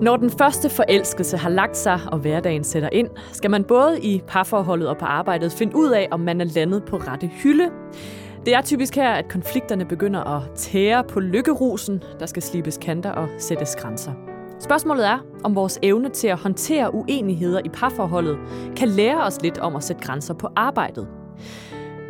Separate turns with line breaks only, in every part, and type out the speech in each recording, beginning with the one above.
Når den første forelskelse har lagt sig, og hverdagen sætter ind, skal man både i parforholdet og på arbejdet finde ud af, om man er landet på rette hylde. Det er typisk her, at konflikterne begynder at tære på lykkerusen, der skal slibes kanter og sættes grænser. Spørgsmålet er, om vores evne til at håndtere uenigheder i parforholdet kan lære os lidt om at sætte grænser på arbejdet.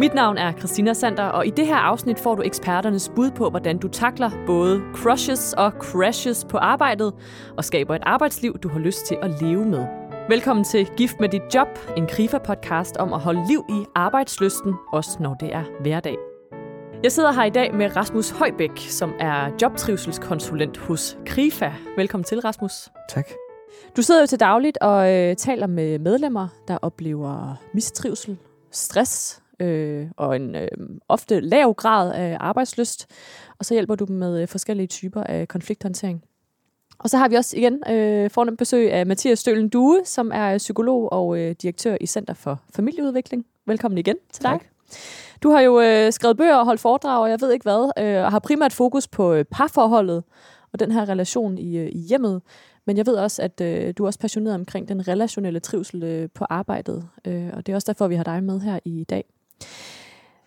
Mit navn er Christina Sander, og i det her afsnit får du eksperternes bud på, hvordan du takler både crushes og crashes på arbejdet, og skaber et arbejdsliv, du har lyst til at leve med. Velkommen til Gift med dit job, en KRIFA-podcast om at holde liv i arbejdsløsten, også når det er hverdag. Jeg sidder her i dag med Rasmus Højbæk, som er jobtrivselskonsulent hos KRIFA. Velkommen til, Rasmus.
Tak.
Du sidder jo til dagligt og øh, taler med medlemmer, der oplever mistrivsel, stress øh, og en øh, ofte lav grad af arbejdsløst. Og så hjælper du dem med øh, forskellige typer af konflikthåndtering. Og så har vi også igen øh, fornemt besøg af Mathias Stølen Due, som er psykolog og øh, direktør i Center for Familieudvikling. Velkommen igen til dig.
Tak.
Du har jo øh, skrevet bøger og holdt foredrag, og jeg ved ikke hvad, øh, og har primært fokus på øh, parforholdet og den her relation i, øh, i hjemmet. Men jeg ved også, at øh, du er også passioneret omkring den relationelle trivsel øh, på arbejdet, øh, og det er også derfor, vi har dig med her i dag.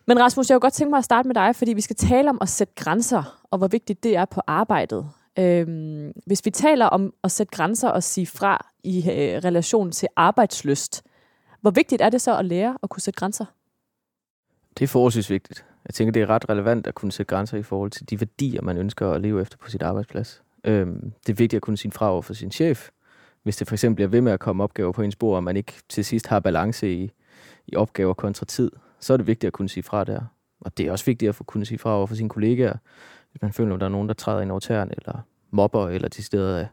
Men Rasmus, jeg kunne godt tænke mig at starte med dig, fordi vi skal tale om at sætte grænser, og hvor vigtigt det er på arbejdet. Øhm, hvis vi taler om at sætte grænser og sige fra i øh, relation til arbejdsløst, hvor vigtigt er det så at lære at kunne sætte grænser?
Det er forholdsvis vigtigt. Jeg tænker, det er ret relevant at kunne sætte grænser i forhold til de værdier, man ønsker at leve efter på sit arbejdsplads. Øhm, det er vigtigt at kunne sige fra over for sin chef, hvis det for eksempel bliver ved med at komme opgaver på ens bord, og man ikke til sidst har balance i, i opgaver kontra tid, så er det vigtigt at kunne sige fra der. Og det er også vigtigt at få kunne sige fra over for sine kollegaer, hvis man føler, at der er nogen, der træder ind over tæerne, eller mobber, eller de steder er,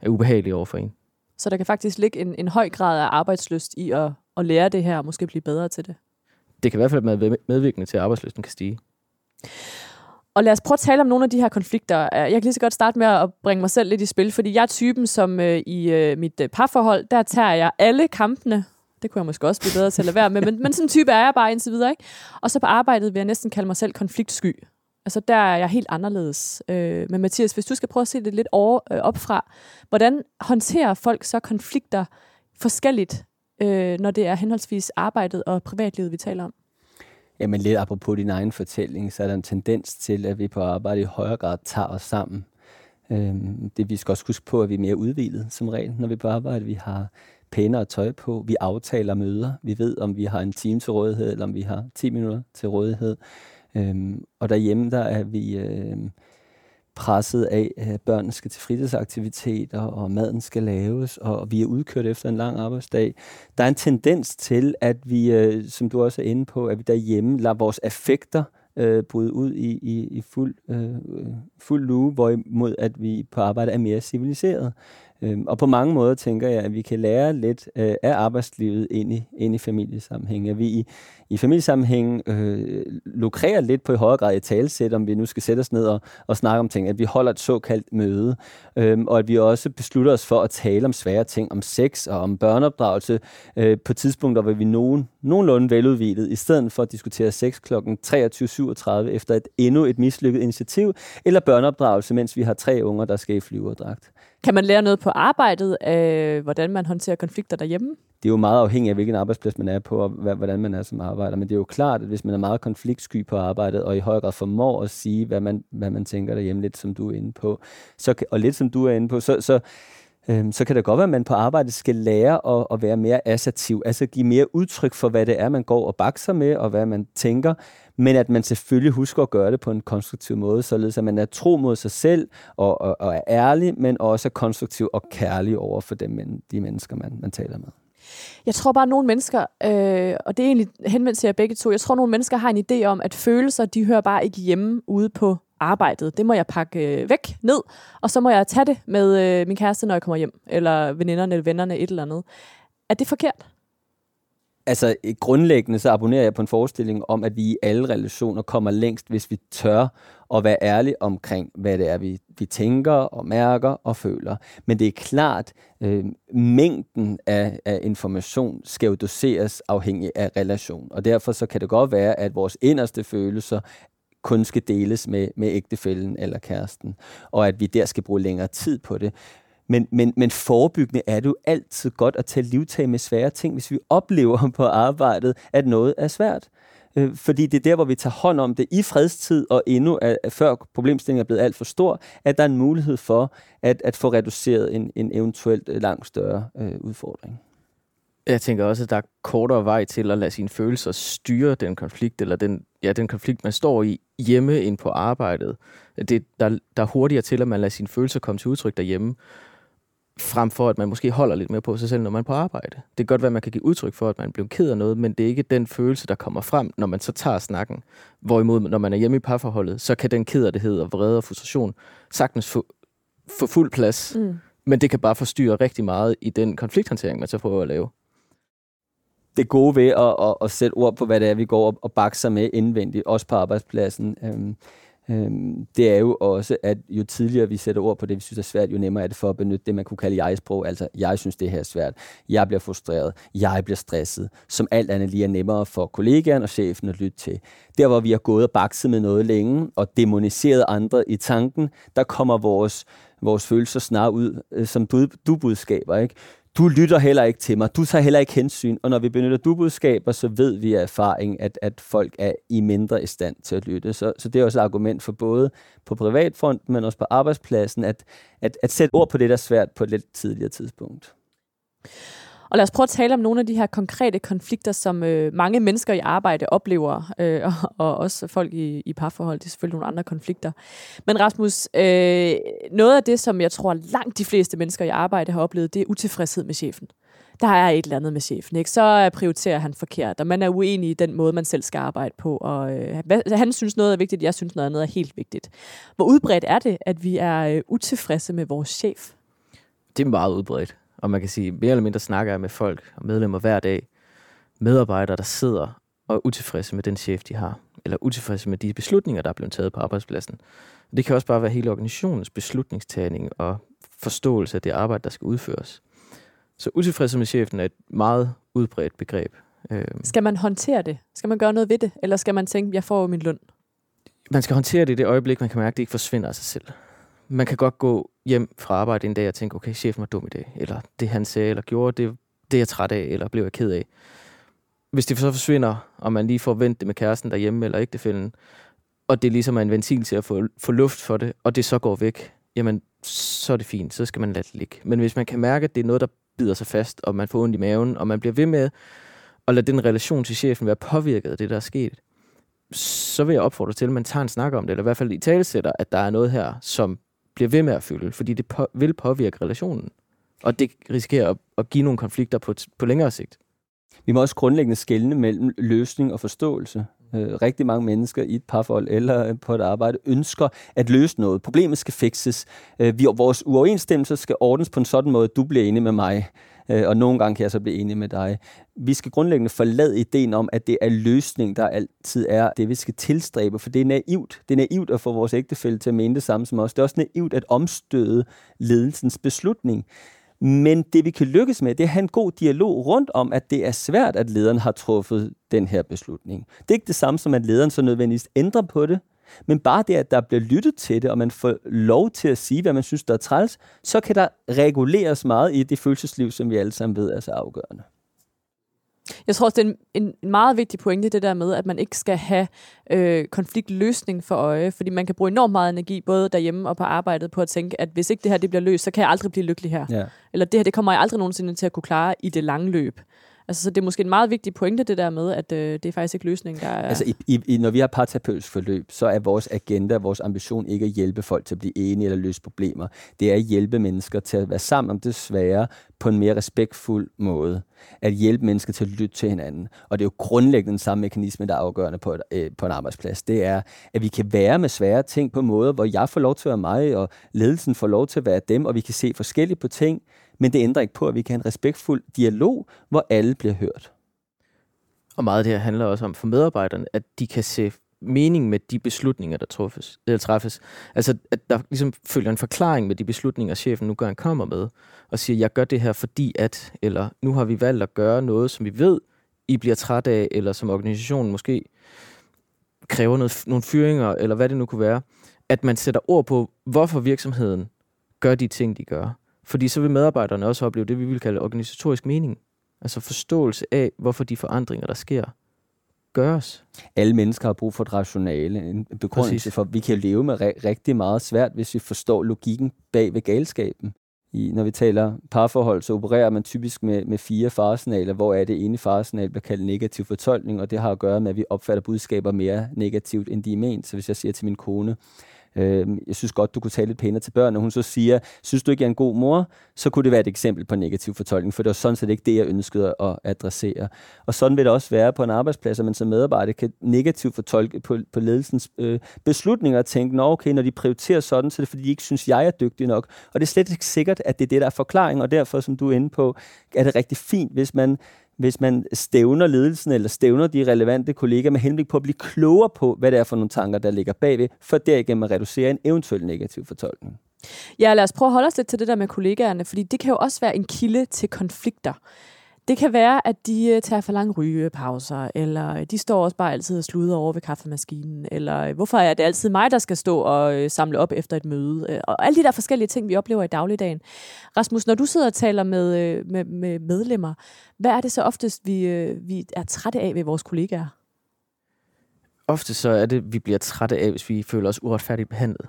er ubehagelige over for en.
Så der kan faktisk ligge en, en høj grad af arbejdsløst i at, at lære det her, og måske blive bedre til det.
Det kan i hvert fald være medvirkende til, at arbejdsløsten kan stige.
Og lad os prøve at tale om nogle af de her konflikter. Jeg kan lige så godt starte med at bringe mig selv lidt i spil, fordi jeg er typen, som øh, i øh, mit øh, parforhold, der tager jeg alle kampene. Det kunne jeg måske også blive bedre til at lade være med, men, men sådan en type er jeg bare indtil videre. Ikke? Og så på arbejdet vil jeg næsten kalde mig selv konfliktsky. Altså der er jeg helt anderledes. Øh, men Mathias, hvis du skal prøve at se det lidt over, øh, op fra, hvordan håndterer folk så konflikter forskelligt, øh, når det er henholdsvis arbejdet og privatlivet, vi taler om?
Jamen lidt apropos din egen fortælling, så er der en tendens til, at vi på arbejde i højere grad tager os sammen. Øhm, det vi skal også huske på, at vi er mere udvilet som regel, når vi er på arbejde. Vi har pænere tøj på, vi aftaler møder, vi ved, om vi har en time til rådighed, eller om vi har 10 minutter til rådighed. Øhm, og derhjemme, der er vi øh, presset af, at børnene skal til fritidsaktiviteter, og maden skal laves, og vi er udkørt efter en lang arbejdsdag. Der er en tendens til, at vi, øh, som du også er inde på, at vi derhjemme lader vores affekter øh, bryde ud i, i, i fuld, øh, fuld lue, hvorimod at vi på arbejde er mere civiliseret. Øhm, og på mange måder tænker jeg, at vi kan lære lidt øh, af arbejdslivet ind i, ind i familiesammenhæng. At vi i, i familiesammenhæng øh, lukrerer lidt på i højere grad i talsæt, om vi nu skal sætte os ned og, og snakke om ting. At vi holder et såkaldt møde, øhm, og at vi også beslutter os for at tale om svære ting, om sex og om børneopdragelse øh, på tidspunkter, hvor vi er nogen, nogenlunde veludvidet, i stedet for at diskutere sex kl. 23.37 efter et endnu et mislykket initiativ, eller børneopdragelse, mens vi har tre unger, der skal i flyverdragt.
Kan man lære noget på arbejdet af, hvordan man håndterer konflikter derhjemme?
Det er jo meget afhængigt af, hvilken arbejdsplads man er på, og hvordan man er som arbejder. Men det er jo klart, at hvis man er meget konfliktsky på arbejdet, og i høj grad formår at sige, hvad man, hvad man tænker derhjemme, lidt som du er inde på, så, og lidt som du er inde på, så, så, øhm, så kan det godt være, at man på arbejdet skal lære at, at være mere assertiv, altså give mere udtryk for, hvad det er, man går og bakser med, og hvad man tænker, men at man selvfølgelig husker at gøre det på en konstruktiv måde, således at man er tro mod sig selv og, og, og er ærlig, men også er konstruktiv og kærlig over for dem, de mennesker, man, man taler med.
Jeg tror bare, at nogle mennesker, øh, og det er egentlig henvendt til jer begge to, jeg tror, at nogle mennesker har en idé om, at følelser, de hører bare ikke hjemme ude på arbejdet. Det må jeg pakke øh, væk ned, og så må jeg tage det med øh, min kæreste, når jeg kommer hjem, eller veninderne eller vennerne, et eller andet. Er det forkert?
Altså grundlæggende så abonnerer jeg på en forestilling om, at vi i alle relationer kommer længst, hvis vi tør at være ærlige omkring, hvad det er, vi, vi tænker og mærker og føler. Men det er klart, øh, mængden af, af information skal jo doseres afhængig af relation. Og derfor så kan det godt være, at vores inderste følelser kun skal deles med, med ægtefælden eller kæresten, og at vi der skal bruge længere tid på det. Men, men, men forebyggende er det jo altid godt at tage livtag med svære ting, hvis vi oplever på arbejdet, at noget er svært. Øh, fordi det er der, hvor vi tager hånd om det i fredstid, og endnu er, før problemstillingen er blevet alt for stor, at der er en mulighed for at, at få reduceret en, en eventuelt øh, langt større øh, udfordring.
Jeg tænker også, at der er kortere vej til at lade sine følelser styre den konflikt, eller den, ja, den konflikt, man står i hjemme end på arbejdet. Det, der, der er hurtigere til, at man lader sine følelser komme til udtryk derhjemme, frem for at man måske holder lidt mere på sig selv, når man er på arbejde. Det kan godt være, at man kan give udtryk for, at man bliver ked af noget, men det er ikke den følelse, der kommer frem, når man så tager snakken. Hvorimod, når man er hjemme i parforholdet, så kan den kederlighed og vrede og frustration sagtens få, få fuld plads, mm. men det kan bare forstyrre rigtig meget i den konflikthåndtering, man så prøver at lave
det gode ved at, at, at sætte ord på, hvad det er, vi går og, og bakser med indvendigt, også på arbejdspladsen, øhm, øhm, det er jo også, at jo tidligere vi sætter ord på det, vi synes er svært, jo nemmere er det for at benytte det, man kunne kalde jeg-sprog. Altså, jeg synes, det her er svært. Jeg bliver frustreret. Jeg bliver stresset. Som alt andet lige er nemmere for kollegaen og chefen at lytte til. Der, hvor vi har gået og bakset med noget længe, og demoniseret andre i tanken, der kommer vores vores følelser snart ud øh, som du-budskaber. Ikke? Du lytter heller ikke til mig, du tager heller ikke hensyn, og når vi benytter du-budskaber, så ved vi af erfaring, at, at folk er i mindre i stand til at lytte. Så, så det er også et argument for både på privatfront, men også på arbejdspladsen, at, at, at sætte ord på det, der er svært på et lidt tidligere tidspunkt.
Og lad os prøve at tale om nogle af de her konkrete konflikter, som øh, mange mennesker i arbejde oplever, øh, og, og også folk i, i parforhold. Det er selvfølgelig nogle andre konflikter. Men Rasmus, øh, noget af det, som jeg tror langt de fleste mennesker i arbejde har oplevet, det er utilfredshed med chefen. Der er et eller andet med chefen, ikke? Så øh, prioriterer han forkert, og man er uenig i den måde, man selv skal arbejde på. Og, øh, altså, han synes noget er vigtigt, jeg synes noget andet er helt vigtigt. Hvor udbredt er det, at vi er øh, utilfredse med vores chef?
Det er meget udbredt. Og man kan sige, mere eller mindre snakker jeg med folk og medlemmer hver dag. Medarbejdere, der sidder og er utilfredse med den chef, de har. Eller utilfredse med de beslutninger, der er blevet taget på arbejdspladsen. Det kan også bare være hele organisationens beslutningstagning og forståelse af det arbejde, der skal udføres. Så utilfredse med chefen er et meget udbredt begreb.
Øhm. Skal man håndtere det? Skal man gøre noget ved det? Eller skal man tænke, jeg får min løn?
Man skal håndtere det i det øjeblik, man kan mærke, at det ikke forsvinder af sig selv man kan godt gå hjem fra arbejde en dag og tænke, okay, chefen var dum i dag, eller det han sagde eller gjorde, det, det er jeg træt af, eller blev jeg ked af. Hvis det så forsvinder, og man lige får vendt det med kæresten derhjemme eller ægtefælden, og det ligesom er en ventil til at få, få luft for det, og det så går væk, jamen, så er det fint, så skal man lade det ligge. Men hvis man kan mærke, at det er noget, der bider sig fast, og man får ondt i maven, og man bliver ved med at lade den relation til chefen være påvirket af det, der er sket, så vil jeg opfordre til, at man tager en snak om det, eller i hvert fald i talesætter, at der er noget her, som bliver ved med at fylde, fordi det på, vil påvirke relationen. Og det risikerer at, at give nogle konflikter på, på længere sigt.
Vi må også grundlæggende skelne mellem løsning og forståelse. Øh, rigtig mange mennesker i et parforhold eller på et arbejde ønsker at løse noget. Problemet skal fikses. Øh, vi, vores uoverensstemmelser skal ordnes på en sådan måde, at du bliver enig med mig Øh, og nogle gange kan jeg så blive enig med dig. Vi skal grundlæggende forlade ideen om, at det er løsning, der altid er det, vi skal tilstræbe, for det er naivt. Det er naivt at få vores ægtefælde til at mene det samme som os. Det er også naivt at omstøde ledelsens beslutning. Men det vi kan lykkes med, det er at have en god dialog rundt om, at det er svært, at lederen har truffet den her beslutning. Det er ikke det samme som, at lederen så nødvendigvis ændrer på det, men bare det, at der bliver lyttet til det, og man får lov til at sige, hvad man synes, der er træls, så kan der reguleres meget i det følelsesliv, som vi alle sammen ved er så afgørende.
Jeg tror også, det er en, en meget vigtig pointe, det der med, at man ikke skal have øh, konfliktløsning for øje, fordi man kan bruge enormt meget energi, både derhjemme og på arbejdet, på at tænke, at hvis ikke det her det bliver løst, så kan jeg aldrig blive lykkelig her. Ja. Eller det her, det kommer jeg aldrig nogensinde til at kunne klare i det lange løb. Altså, så det er måske en meget vigtig pointe, det der med, at øh, det er faktisk ikke løsningen, der er...
Altså, i, i, når vi har parterapeutisk forløb, så er vores agenda, vores ambition ikke at hjælpe folk til at blive enige eller løse problemer. Det er at hjælpe mennesker til at være sammen om det svære på en mere respektfuld måde. At hjælpe mennesker til at lytte til hinanden. Og det er jo grundlæggende den samme mekanisme, der er afgørende på, et, øh, på en arbejdsplads. Det er, at vi kan være med svære ting på måder, hvor jeg får lov til at være mig, og ledelsen får lov til at være dem, og vi kan se forskelligt på ting, men det ændrer ikke på, at vi kan have en respektfuld dialog, hvor alle bliver hørt.
Og meget af det her handler også om for medarbejderne, at de kan se mening med de beslutninger, der træffes. Eller træffes. Altså, at der ligesom følger en forklaring med de beslutninger, chefen nu gør, han kommer med, og siger, jeg gør det her fordi at, eller nu har vi valgt at gøre noget, som vi ved, I bliver træt af, eller som organisationen måske kræver noget, nogle fyringer, eller hvad det nu kunne være. At man sætter ord på, hvorfor virksomheden gør de ting, de gør fordi så vil medarbejderne også opleve det, vi vil kalde organisatorisk mening. Altså forståelse af, hvorfor de forandringer, der sker, gøres.
Alle mennesker har brug for et rationale, en begrundelse Præcis. for, at vi kan leve med rigtig meget svært, hvis vi forstår logikken bag ved galskaben. I, når vi taler parforhold, så opererer man typisk med, med fire faresignaler, hvor er det ene faresignal bliver kaldt negativ fortolkning, og det har at gøre med, at vi opfatter budskaber mere negativt, end de er ment. Så hvis jeg siger til min kone, øh, jeg synes godt, du kunne tale lidt pænere til børn, og hun så siger, synes du ikke, jeg er en god mor, så kunne det være et eksempel på negativ fortolkning, for det var sådan set ikke det, jeg ønskede at adressere. Og sådan vil det også være på en arbejdsplads, at man som medarbejder kan negativt fortolke på, på ledelsens øh, beslutninger og tænke, nå okay, når de prioriterer sådan, så er det fordi, de ikke synes, jeg er dygtig nok. Og det er slet ikke sikkert, at det er det, der er forklaring, og derfor, som du er inde på, er det rigtig fint, hvis man hvis man stævner ledelsen eller stævner de relevante kollegaer med henblik på at blive klogere på, hvad det er for nogle tanker, der ligger bagved, for derigennem at reducere en eventuel negativ fortolkning.
Ja, lad os prøve at holde os lidt til det der med kollegaerne, fordi det kan jo også være en kilde til konflikter. Det kan være, at de øh, tager for lange rygepauser, eller øh, de står også bare altid og sluder over ved kaffemaskinen, eller øh, hvorfor er det altid mig, der skal stå og samle op efter et møde, og alle de der forskellige ting, vi oplever i dagligdagen. Rasmus, når du sidder og taler med, med, med medlemmer, hvad er det så oftest, vi, vi er trætte af ved vores kollegaer?
Ofte så er det, vi bliver trætte af, hvis vi føler os uretfærdigt behandlet.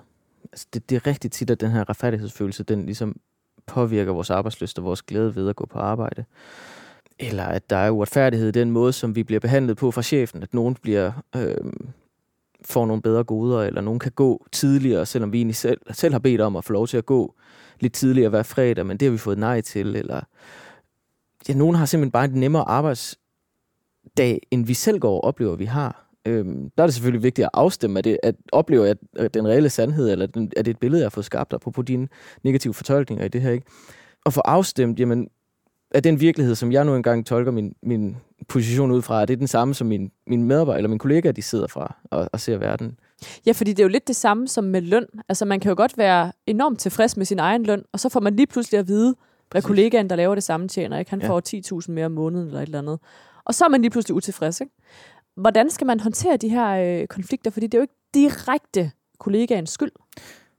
Altså det, det er rigtig tit, at den her retfærdighedsfølelse, den ligesom påvirker vores arbejdsløst og vores glæde ved at gå på arbejde eller at der er uretfærdighed i den måde, som vi bliver behandlet på fra chefen, at nogen bliver, øh, får nogle bedre goder, eller nogen kan gå tidligere, selvom vi egentlig selv, selv har bedt om at få lov til at gå lidt tidligere hver fredag, men det har vi fået nej til, eller ja, nogen har simpelthen bare en nemmere arbejdsdag, end vi selv går og oplever, vi har. Øhm, der er det selvfølgelig vigtigt at afstemme, at, det, at oplever at den reelle sandhed, eller den, er det et billede, jeg har fået skabt, på dine negative fortolkninger i det her. Ikke? Og få afstemt, jamen, at den virkelighed, som jeg nu engang tolker min, min position ud fra, er det den samme, som min, min medarbejder eller mine kollegaer, de sidder fra og, og ser verden.
Ja, fordi det er jo lidt det samme som med løn. Altså man kan jo godt være enormt tilfreds med sin egen løn, og så får man lige pludselig at vide, hvad kollegaen, der laver det samme, tjener. Ikke? Han ja. får 10.000 mere om måneden eller et eller andet. Og så er man lige pludselig utilfreds. Ikke? Hvordan skal man håndtere de her øh, konflikter? Fordi det er jo ikke direkte kollegaens skyld.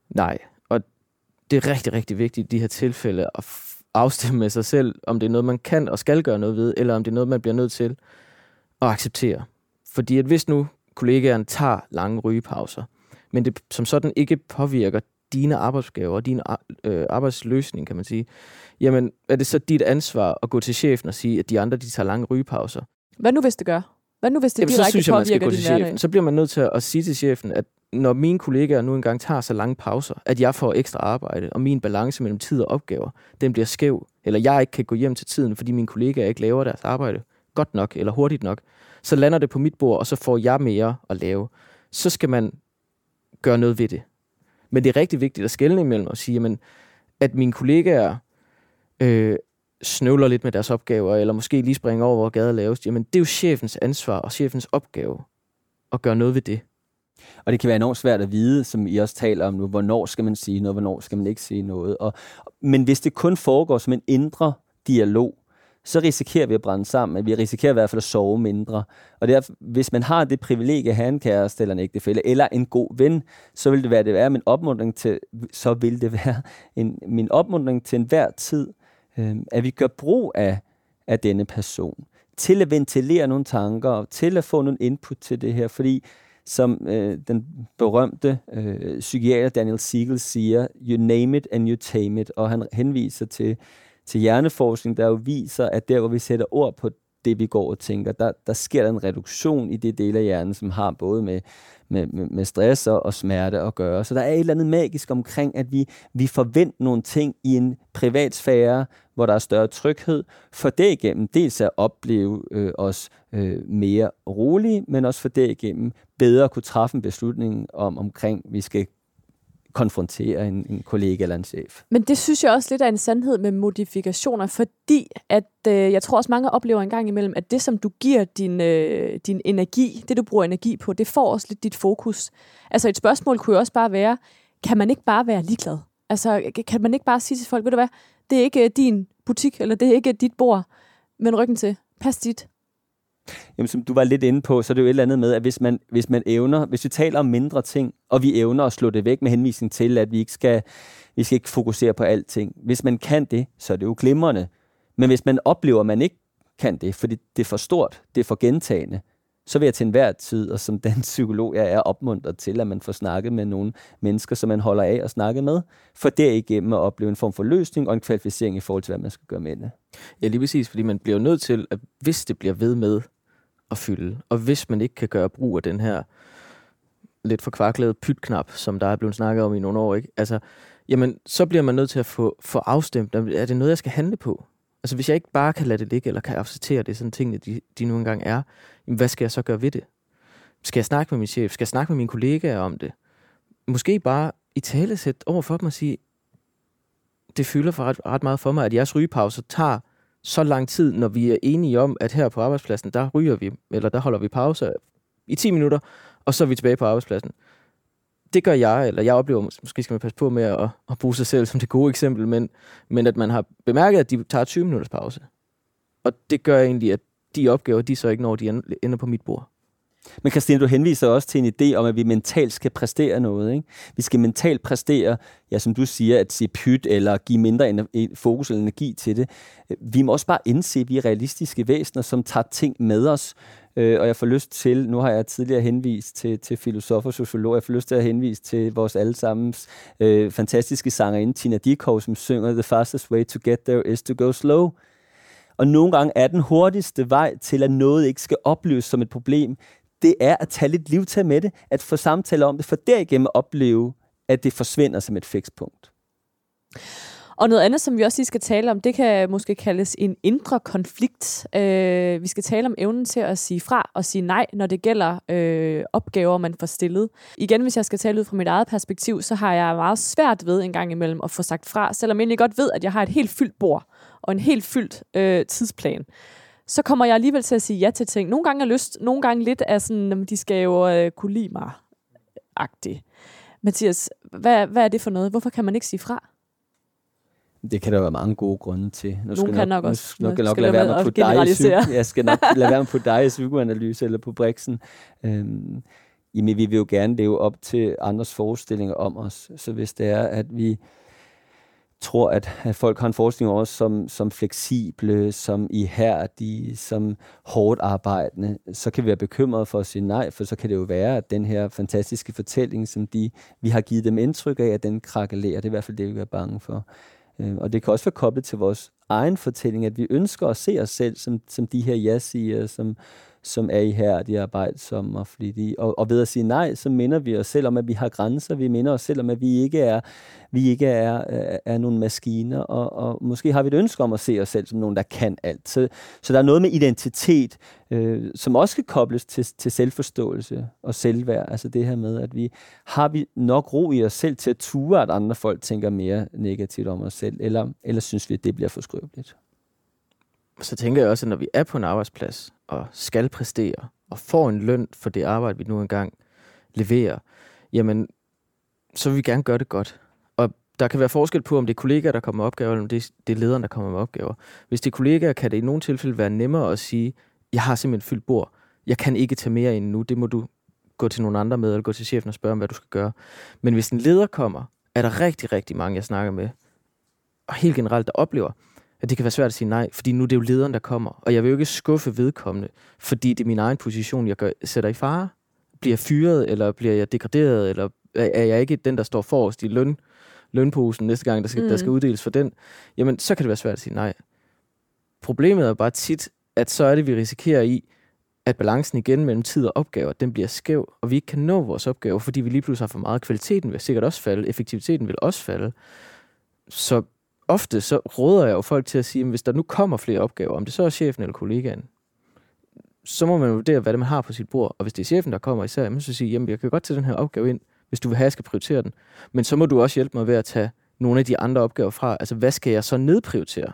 Nej, og det er rigtig, rigtig vigtigt i de her tilfælde at afstemme med sig selv, om det er noget, man kan og skal gøre noget ved, eller om det er noget, man bliver nødt til at acceptere. Fordi at hvis nu kollegaen tager lange rygepauser, men det som sådan ikke påvirker dine arbejdsgaver og din øh, arbejdsløsning, kan man sige, jamen er det så dit ansvar at gå til chefen og sige, at de andre de tager lange rygepauser?
Hvad nu hvis det gør? Hvad nu hvis det
jamen,
direkte
så synes jeg, man skal gå
til
chefen. Så bliver man nødt til at sige til chefen, at når mine kollegaer nu engang tager så lange pauser, at jeg får ekstra arbejde, og min balance mellem tid og opgaver, den bliver skæv, eller jeg ikke kan gå hjem til tiden, fordi mine kollegaer ikke laver deres arbejde godt nok eller hurtigt nok, så lander det på mit bord, og så får jeg mere at lave. Så skal man gøre noget ved det. Men det er rigtig vigtigt at skelne imellem og sige, jamen, at mine kollegaer øh, snøvler lidt med deres opgaver, eller måske lige springer over, hvor gader laves, jamen det er jo chefens ansvar og chefens opgave at gøre noget ved det.
Og det kan være enormt svært at vide, som I også taler om nu, hvornår skal man sige noget, hvornår skal man ikke sige noget. Og, men hvis det kun foregår som en indre dialog, så risikerer vi at brænde sammen. Vi risikerer i hvert fald at sove mindre. Og derfor, hvis man har det privilegie at have en kæreste eller en ægtefælle, eller en god ven, så vil det være, det være min opmuntring til, så vil det være en, min opmuntring til enhver tid, øh, at vi gør brug af, af denne person, til at ventilere nogle tanker, og til at få nogle input til det her, fordi som øh, den berømte øh, psykiater Daniel Siegel siger, you name it and you tame it, og han henviser til, til hjerneforskning, der jo viser, at der, hvor vi sætter ord på det, vi går og tænker, der, der sker der en reduktion i det dele af hjernen, som har både med, med, med, med stress og, og smerte at gøre. Så der er et eller andet magisk omkring, at vi, vi forventer nogle ting i en privat sfære, hvor der er større tryghed, for det igennem dels at opleve øh, os øh, mere rolige, men også for det igennem bedre at kunne træffe en beslutning om, omkring, vi skal konfrontere en, en kollega eller en chef.
Men det synes jeg også lidt er en sandhed med modifikationer, fordi at øh, jeg tror også mange oplever en gang imellem, at det som du giver din, øh, din energi, det du bruger energi på, det får også lidt dit fokus. Altså et spørgsmål kunne jo også bare være, kan man ikke bare være ligeglad? Altså kan man ikke bare sige til folk, ved du hvad, det er ikke øh, din butik, eller det er ikke dit bord, men ryggen til, pas dit.
Jamen, som du var lidt inde på, så er det jo et eller andet med, at hvis man, hvis man evner, hvis vi taler om mindre ting, og vi evner at slå det væk med henvisning til, at vi ikke skal, vi skal ikke fokusere på alting. Hvis man kan det, så er det jo glimrende. Men hvis man oplever, at man ikke kan det, fordi det er for stort, det er for gentagende, så vil jeg til enhver tid, og som den psykolog jeg er, opmuntret til, at man får snakket med nogle mennesker, som man holder af at snakke med, for derigennem at opleve en form for løsning og en kvalificering i forhold til, hvad man skal gøre med det.
Ja, lige præcis, fordi man bliver nødt til, at hvis det bliver ved med at fylde, og hvis man ikke kan gøre brug af den her lidt forkvaklede pytknap, som der er blevet snakket om i nogle år, ikke? Altså, jamen, så bliver man nødt til at få, få afstemt, er det noget, jeg skal handle på? Altså, hvis jeg ikke bare kan lade det ligge, eller kan acceptere det, sådan tingene, de, de nu engang er, jamen, hvad skal jeg så gøre ved det? Skal jeg snakke med min chef? Skal jeg snakke med mine kollegaer om det? Måske bare i talesæt over for dem og sige, det fylder for ret, ret meget for mig, at jeres rygepauser tager så lang tid, når vi er enige om, at her på arbejdspladsen, der ryger vi, eller der holder vi pause i 10 minutter, og så er vi tilbage på arbejdspladsen. Det gør jeg, eller jeg oplever, måske skal man passe på med at, at bruge sig selv som det gode eksempel, men, men at man har bemærket, at de tager 20 minutters pause. Og det gør egentlig, at de opgaver, de så ikke når, de ender på mit bord.
Men Christine, du henviser også til en idé om, at vi mentalt skal præstere noget. Ikke? Vi skal mentalt præstere, ja, som du siger, at se pyt eller give mindre e- fokus eller energi til det. Vi må også bare indse, at vi er realistiske væsener, som tager ting med os. Øh, og jeg får lyst til, nu har jeg tidligere henvist til, til filosofer og sociologer, jeg får lyst til at henvise til vores allesammens øh, fantastiske sangerinde Tina Dikov, som synger The fastest way to get there is to go slow. Og nogle gange er den hurtigste vej til, at noget ikke skal opleves som et problem, det er at tage lidt livtag med det, at få samtaler om det, for derigennem at opleve, at det forsvinder som et fikspunkt.
Og noget andet, som vi også lige skal tale om, det kan måske kaldes en indre konflikt. Øh, vi skal tale om evnen til at sige fra og sige nej, når det gælder øh, opgaver, man får stillet. Igen, hvis jeg skal tale ud fra mit eget perspektiv, så har jeg meget svært ved en gang imellem at få sagt fra, selvom jeg egentlig godt ved, at jeg har et helt fyldt bord og en helt fyldt øh, tidsplan så kommer jeg alligevel til at sige ja til ting. Nogle gange er lyst, nogle gange lidt af sådan, de skal jo øh, kunne lide mig agtigt. Mathias, hvad, hvad er det for noget? Hvorfor kan man ikke sige fra?
Det kan der være mange gode grunde til.
Nu skal kan nok, nok
også. Nu skal nok lade være med at putte dig i Jeg skal nok lade være med at putte dig i psykoanalyse eller på Brixen. Øhm, jamen, vi vil jo gerne leve op til andres forestillinger om os. Så hvis det er, at vi tror, at, at folk har en forestilling over os som, som fleksible, som ihærdige, som hårdt arbejdende, så kan vi være bekymrede for at sige nej, for så kan det jo være, at den her fantastiske fortælling, som de, vi har givet dem indtryk af, at den krakelerer. Det er i hvert fald det, vi er bange for. Øh, og det kan også være koblet til vores egen fortælling, at vi ønsker at se os selv som, som de her ja-siger, som, som er ihærdige, arbejdsomme og flittige. Og, og ved at sige nej, så minder vi os selv om, at vi har grænser. Vi minder os selv om, at vi ikke er, vi ikke er, er, er nogle maskiner. Og, og måske har vi et ønske om at se os selv som nogen, der kan alt. Så, så der er noget med identitet, øh, som også skal kobles til, til selvforståelse og selvværd. Altså det her med, at vi har vi nok ro i os selv til at ture, at andre folk tænker mere negativt om os selv, eller, eller synes vi, at det bliver for skrøbeligt
så tænker jeg også, at når vi er på en arbejdsplads og skal præstere og får en løn for det arbejde, vi nu engang leverer, jamen, så vil vi gerne gøre det godt. Og der kan være forskel på, om det er kollegaer, der kommer med opgaver, eller om det er lederen, der kommer med opgaver. Hvis det er kollegaer, kan det i nogle tilfælde være nemmere at sige, jeg har simpelthen fyldt bord. Jeg kan ikke tage mere ind nu. Det må du gå til nogle andre med, eller gå til chefen og spørge om, hvad du skal gøre. Men hvis en leder kommer, er der rigtig, rigtig mange, jeg snakker med, og helt generelt, der oplever, at det kan være svært at sige nej, fordi nu er det jo lederen, der kommer. Og jeg vil jo ikke skuffe vedkommende, fordi det er min egen position, jeg gør, sætter i fare. Bliver jeg fyret, eller bliver jeg degraderet, eller er jeg ikke den, der står forrest i løn, lønposen næste gang, der skal, mm. der skal uddeles for den, jamen så kan det være svært at sige nej. Problemet er bare tit, at så er det, vi risikerer i, at balancen igen mellem tid og opgaver, den bliver skæv, og vi ikke kan nå vores opgaver, fordi vi lige pludselig har for meget. Kvaliteten vil sikkert også falde, effektiviteten vil også falde. Så ofte så råder jeg jo folk til at sige, at hvis der nu kommer flere opgaver, om det så er chefen eller kollegaen, så må man vurdere, hvad det man har på sit bord. Og hvis det er chefen, der kommer især, så sige, jamen jeg kan godt tage den her opgave ind, hvis du vil have, at jeg skal prioritere den. Men så må du også hjælpe mig ved at tage nogle af de andre opgaver fra. Altså, hvad skal jeg så nedprioritere?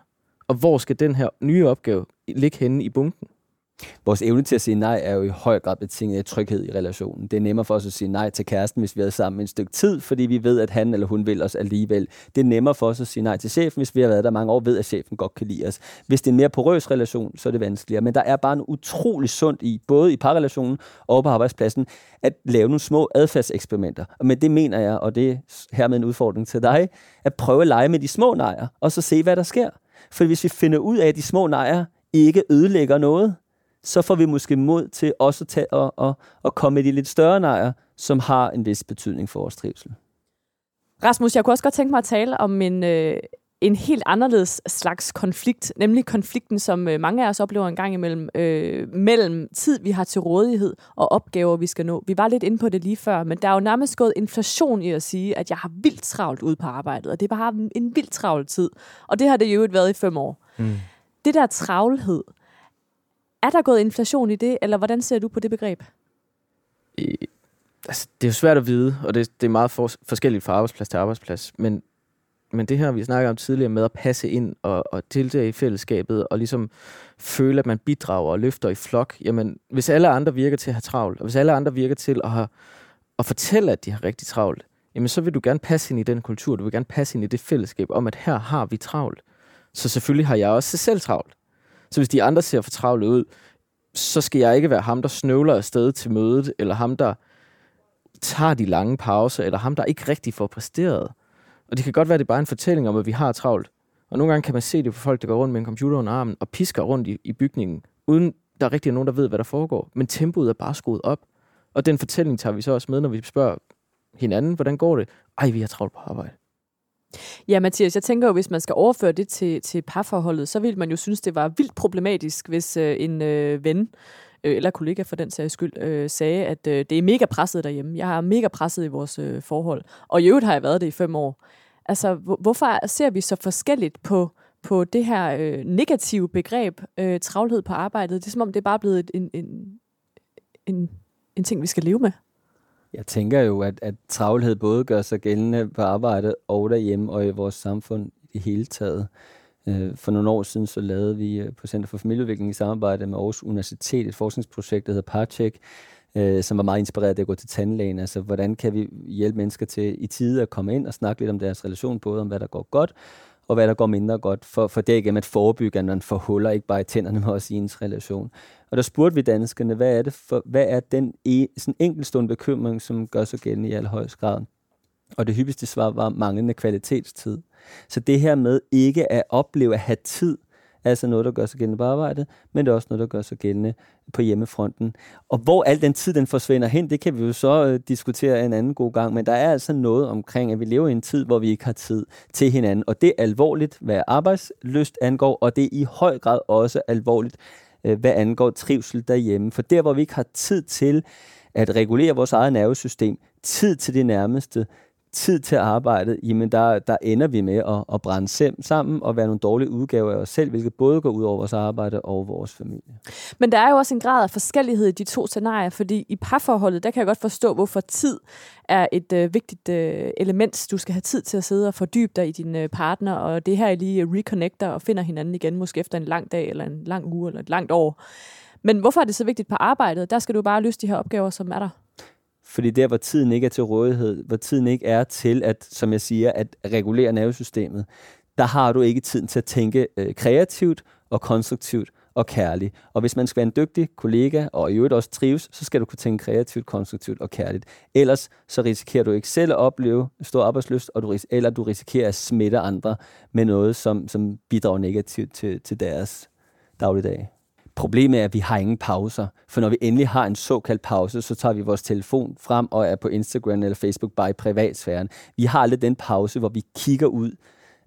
Og hvor skal den her nye opgave ligge henne i bunken?
Vores evne til at sige nej er jo i høj grad betinget af tryghed i relationen. Det er nemmere for os at sige nej til kæresten, hvis vi er sammen et stykke tid, fordi vi ved, at han eller hun vil os alligevel. Det er nemmere for os at sige nej til chefen, hvis vi har været der mange år, ved at chefen godt kan lide os. Hvis det er en mere porøs relation, så er det vanskeligere. Men der er bare en utrolig sundt i, både i parrelationen og på arbejdspladsen, at lave nogle små adfærdseksperimenter. Og med det mener jeg, og det er hermed en udfordring til dig, at prøve at lege med de små nejer, og så se, hvad der sker. For hvis vi finder ud af, at de små nejer ikke ødelægger noget, så får vi måske mod til også at, tage og, og, og komme med de lidt større nejer, som har en vis betydning for vores trivsel.
Rasmus, jeg kunne også godt tænke mig at tale om en, øh, en helt anderledes slags konflikt, nemlig konflikten, som øh, mange af os oplever en gang imellem, øh, mellem tid, vi har til rådighed, og opgaver, vi skal nå. Vi var lidt inde på det lige før, men der er jo nærmest gået inflation i at sige, at jeg har vildt travlt ude på arbejdet, og det er bare en vildt travl tid. Og det har det jo været i fem år. Mm. Det der travlhed, er der gået inflation i det, eller hvordan ser du på det begreb?
Øh, altså, det er jo svært at vide, og det, det er meget for, forskelligt fra arbejdsplads til arbejdsplads, men, men det her, vi snakker om tidligere med at passe ind og, og deltage i fællesskabet, og ligesom føle, at man bidrager og løfter i flok, jamen hvis alle andre virker til at have travlt, og hvis alle andre virker til at, have, at fortælle, at de har rigtig travlt, jamen så vil du gerne passe ind i den kultur, du vil gerne passe ind i det fællesskab om, at her har vi travlt. Så selvfølgelig har jeg også selv travlt. Så hvis de andre ser for travle ud, så skal jeg ikke være ham, der snøvler afsted til mødet, eller ham, der tager de lange pauser, eller ham, der ikke rigtig får præsteret. Og det kan godt være, at det er bare en fortælling om, at vi har travlt. Og nogle gange kan man se det på folk, der går rundt med en computer under armen og pisker rundt i, i bygningen, uden der er rigtig nogen, der ved, hvad der foregår. Men tempoet er bare skruet op. Og den fortælling tager vi så også med, når vi spørger hinanden, hvordan går det? Ej, vi har travlt på arbejde.
Ja, Mathias, jeg tænker jo, hvis man skal overføre det til, til parforholdet, så ville man jo synes, det var vildt problematisk, hvis øh, en øh, ven øh, eller kollega for den sags skyld, øh, sagde, at øh, det er mega presset derhjemme. Jeg har mega presset i vores øh, forhold. Og i øvrigt har jeg været det i fem år. Altså, hvorfor ser vi så forskelligt på, på det her øh, negative begreb, øh, travlhed på arbejdet? Det er som om, det er bare blevet en, en, en, en ting, vi skal leve med.
Jeg tænker jo, at, at travlhed både gør sig gældende på arbejdet og derhjemme og i vores samfund i det hele taget. Øh, for nogle år siden så lavede vi øh, på Center for Familieudvikling i samarbejde med Aarhus Universitet et forskningsprojekt, der hedder Parcheck, øh, som var meget inspireret af at gå til tandlægen. Altså, hvordan kan vi hjælpe mennesker til i tide at komme ind og snakke lidt om deres relation, både om hvad der går godt, og hvad der går mindre godt, for, for derigennem at forebygge, at man får huller, ikke bare i tænderne, men også i ens relation. Og der spurgte vi danskerne, hvad er, det for, hvad er den e, sådan enkeltstående bekymring, som gør sig gældende i allerhøjst grad? Og det hyppigste svar var manglende kvalitetstid. Så det her med ikke at opleve at have tid, er altså noget, der gør sig gældende på arbejdet, men det er også noget, der gør sig gældende på hjemmefronten. Og hvor al den tid, den forsvinder hen, det kan vi jo så øh, diskutere en anden god gang, men der er altså noget omkring, at vi lever i en tid, hvor vi ikke har tid til hinanden, og det er alvorligt, hvad arbejdsløst angår, og det er i høj grad også alvorligt, øh, hvad angår trivsel derhjemme. For der, hvor vi ikke har tid til at regulere vores eget nervesystem, tid til det nærmeste, tid til arbejdet, jamen der, der ender vi med at, at brænde sammen og være nogle dårlige udgaver af os selv, hvilket både går ud over vores arbejde og vores familie.
Men der er jo også en grad af forskellighed i de to scenarier, fordi i parforholdet, der kan jeg godt forstå, hvorfor tid er et øh, vigtigt øh, element. Du skal have tid til at sidde og fordybe dig i din øh, partner, og det her er lige reconnecter og finder hinanden igen, måske efter en lang dag, eller en lang uge, eller et langt år. Men hvorfor er det så vigtigt på arbejdet? Der skal du bare løse de her opgaver, som er der.
Fordi der, hvor tiden ikke er til rådighed, hvor tiden ikke er til, at, som jeg siger, at regulere nervesystemet, der har du ikke tiden til at tænke øh, kreativt og konstruktivt og kærligt. Og hvis man skal være en dygtig kollega, og i øvrigt også trives, så skal du kunne tænke kreativt, konstruktivt og kærligt. Ellers så risikerer du ikke selv at opleve stor arbejdsløst, og du, eller du risikerer at smitte andre med noget, som, som bidrager negativt til, til deres dagligdag. Problemet er, at vi har ingen pauser, for når vi endelig har en såkaldt pause, så tager vi vores telefon frem og er på Instagram eller Facebook bare i privatsfæren. Vi har aldrig den pause, hvor vi kigger ud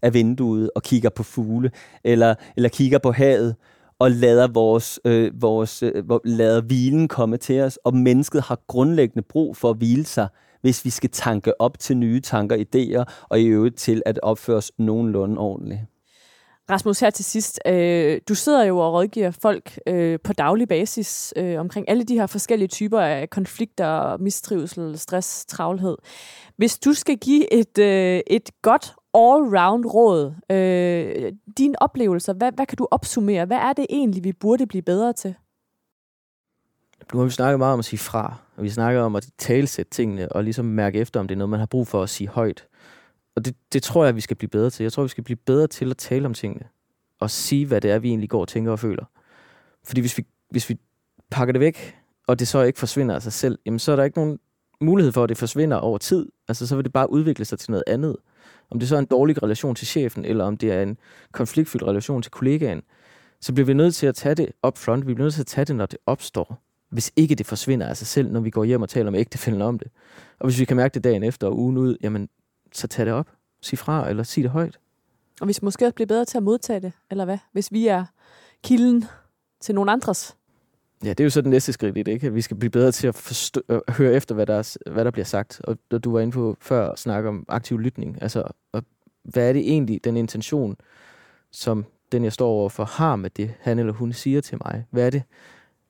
af vinduet og kigger på fugle, eller, eller kigger på havet, og lader vores, øh, vores øh, lader hvilen komme til os, og mennesket har grundlæggende brug for at hvile sig, hvis vi skal tanke op til nye tanker, idéer, og i øvrigt til at opføre os nogenlunde ordentligt.
Rasmus, her til sidst. Øh, du sidder jo og rådgiver folk øh, på daglig basis øh, omkring alle de her forskellige typer af konflikter, mistrivsel, stress, travlhed. Hvis du skal give et, øh, et godt all-round råd, øh, dine oplevelser, hvad, hvad kan du opsummere? Hvad er det egentlig, vi burde blive bedre til?
Nu har vi snakket meget om at sige fra, og vi snakker om at talsætte tingene, og ligesom mærke efter, om det er noget, man har brug for at sige højt. Og det, det tror jeg, vi skal blive bedre til. Jeg tror, vi skal blive bedre til at tale om tingene, og sige, hvad det er, vi egentlig går og tænker og føler. Fordi hvis vi, hvis vi pakker det væk, og det så ikke forsvinder af sig selv, jamen så er der ikke nogen mulighed for, at det forsvinder over tid. Altså så vil det bare udvikle sig til noget andet. Om det så er en dårlig relation til chefen, eller om det er en konfliktfyldt relation til kollegaen, så bliver vi nødt til at tage det up front. Vi bliver nødt til at tage det, når det opstår. Hvis ikke det forsvinder af sig selv, når vi går hjem og taler med ægtefælden om det. Og hvis vi kan mærke det dagen efter og ugen ud, jamen, så tag det op. Sig fra, eller sig det højt.
Og vi skal måske også blive bedre til at modtage det, eller hvad? Hvis vi er kilden til nogen andres.
Ja, det er jo så den næste skridt i det, ikke? At vi skal blive bedre til at forstå, øh, høre efter, hvad der, er, hvad der bliver sagt. Og da du var inde på før at snakke om aktiv lytning. Altså, og hvad er det egentlig, den intention, som den, jeg står overfor, har med det, han eller hun siger til mig? Hvad er det,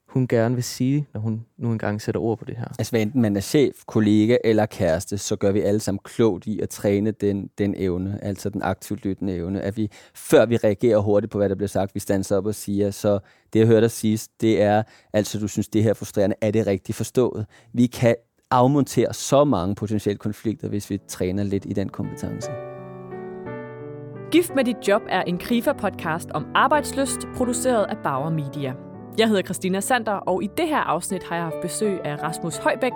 hun gerne vil sige, når hun nu engang sætter ord på det her?
Altså, hvad enten man er chef, kollega eller kæreste, så gør vi alle sammen klogt i at træne den, den evne, altså den aktivt lyttende evne, at vi, før vi reagerer hurtigt på, hvad der bliver sagt, vi standser op og siger, så det, jeg hørte dig sige, det er, altså, du synes, det her er frustrerende, er det rigtigt forstået? Vi kan afmontere så mange potentielle konflikter, hvis vi træner lidt i den kompetence.
Gift med dit job er en KRIFA-podcast om arbejdsløst, produceret af Bauer Media. Jeg hedder Christina Sander, og i det her afsnit har jeg haft besøg af Rasmus Højbæk,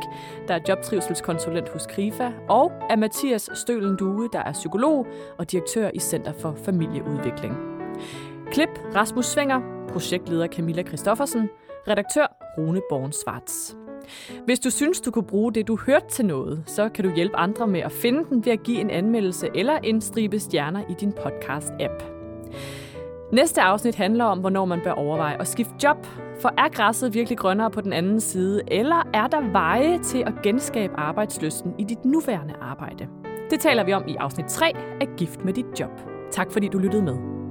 der er jobtrivselskonsulent hos KRIFA, og af Mathias Stølen Due, der er psykolog og direktør i Center for Familieudvikling. Klip Rasmus Svinger, projektleder Camilla Christoffersen, redaktør Rune Born Svarts. Hvis du synes, du kunne bruge det, du hørte til noget, så kan du hjælpe andre med at finde den ved at give en anmeldelse eller en stribe stjerner i din podcast-app. Næste afsnit handler om, hvornår man bør overveje at skifte job. For er græsset virkelig grønnere på den anden side, eller er der veje til at genskabe arbejdsløsten i dit nuværende arbejde? Det taler vi om i afsnit 3 af Gift med dit job. Tak fordi du lyttede med.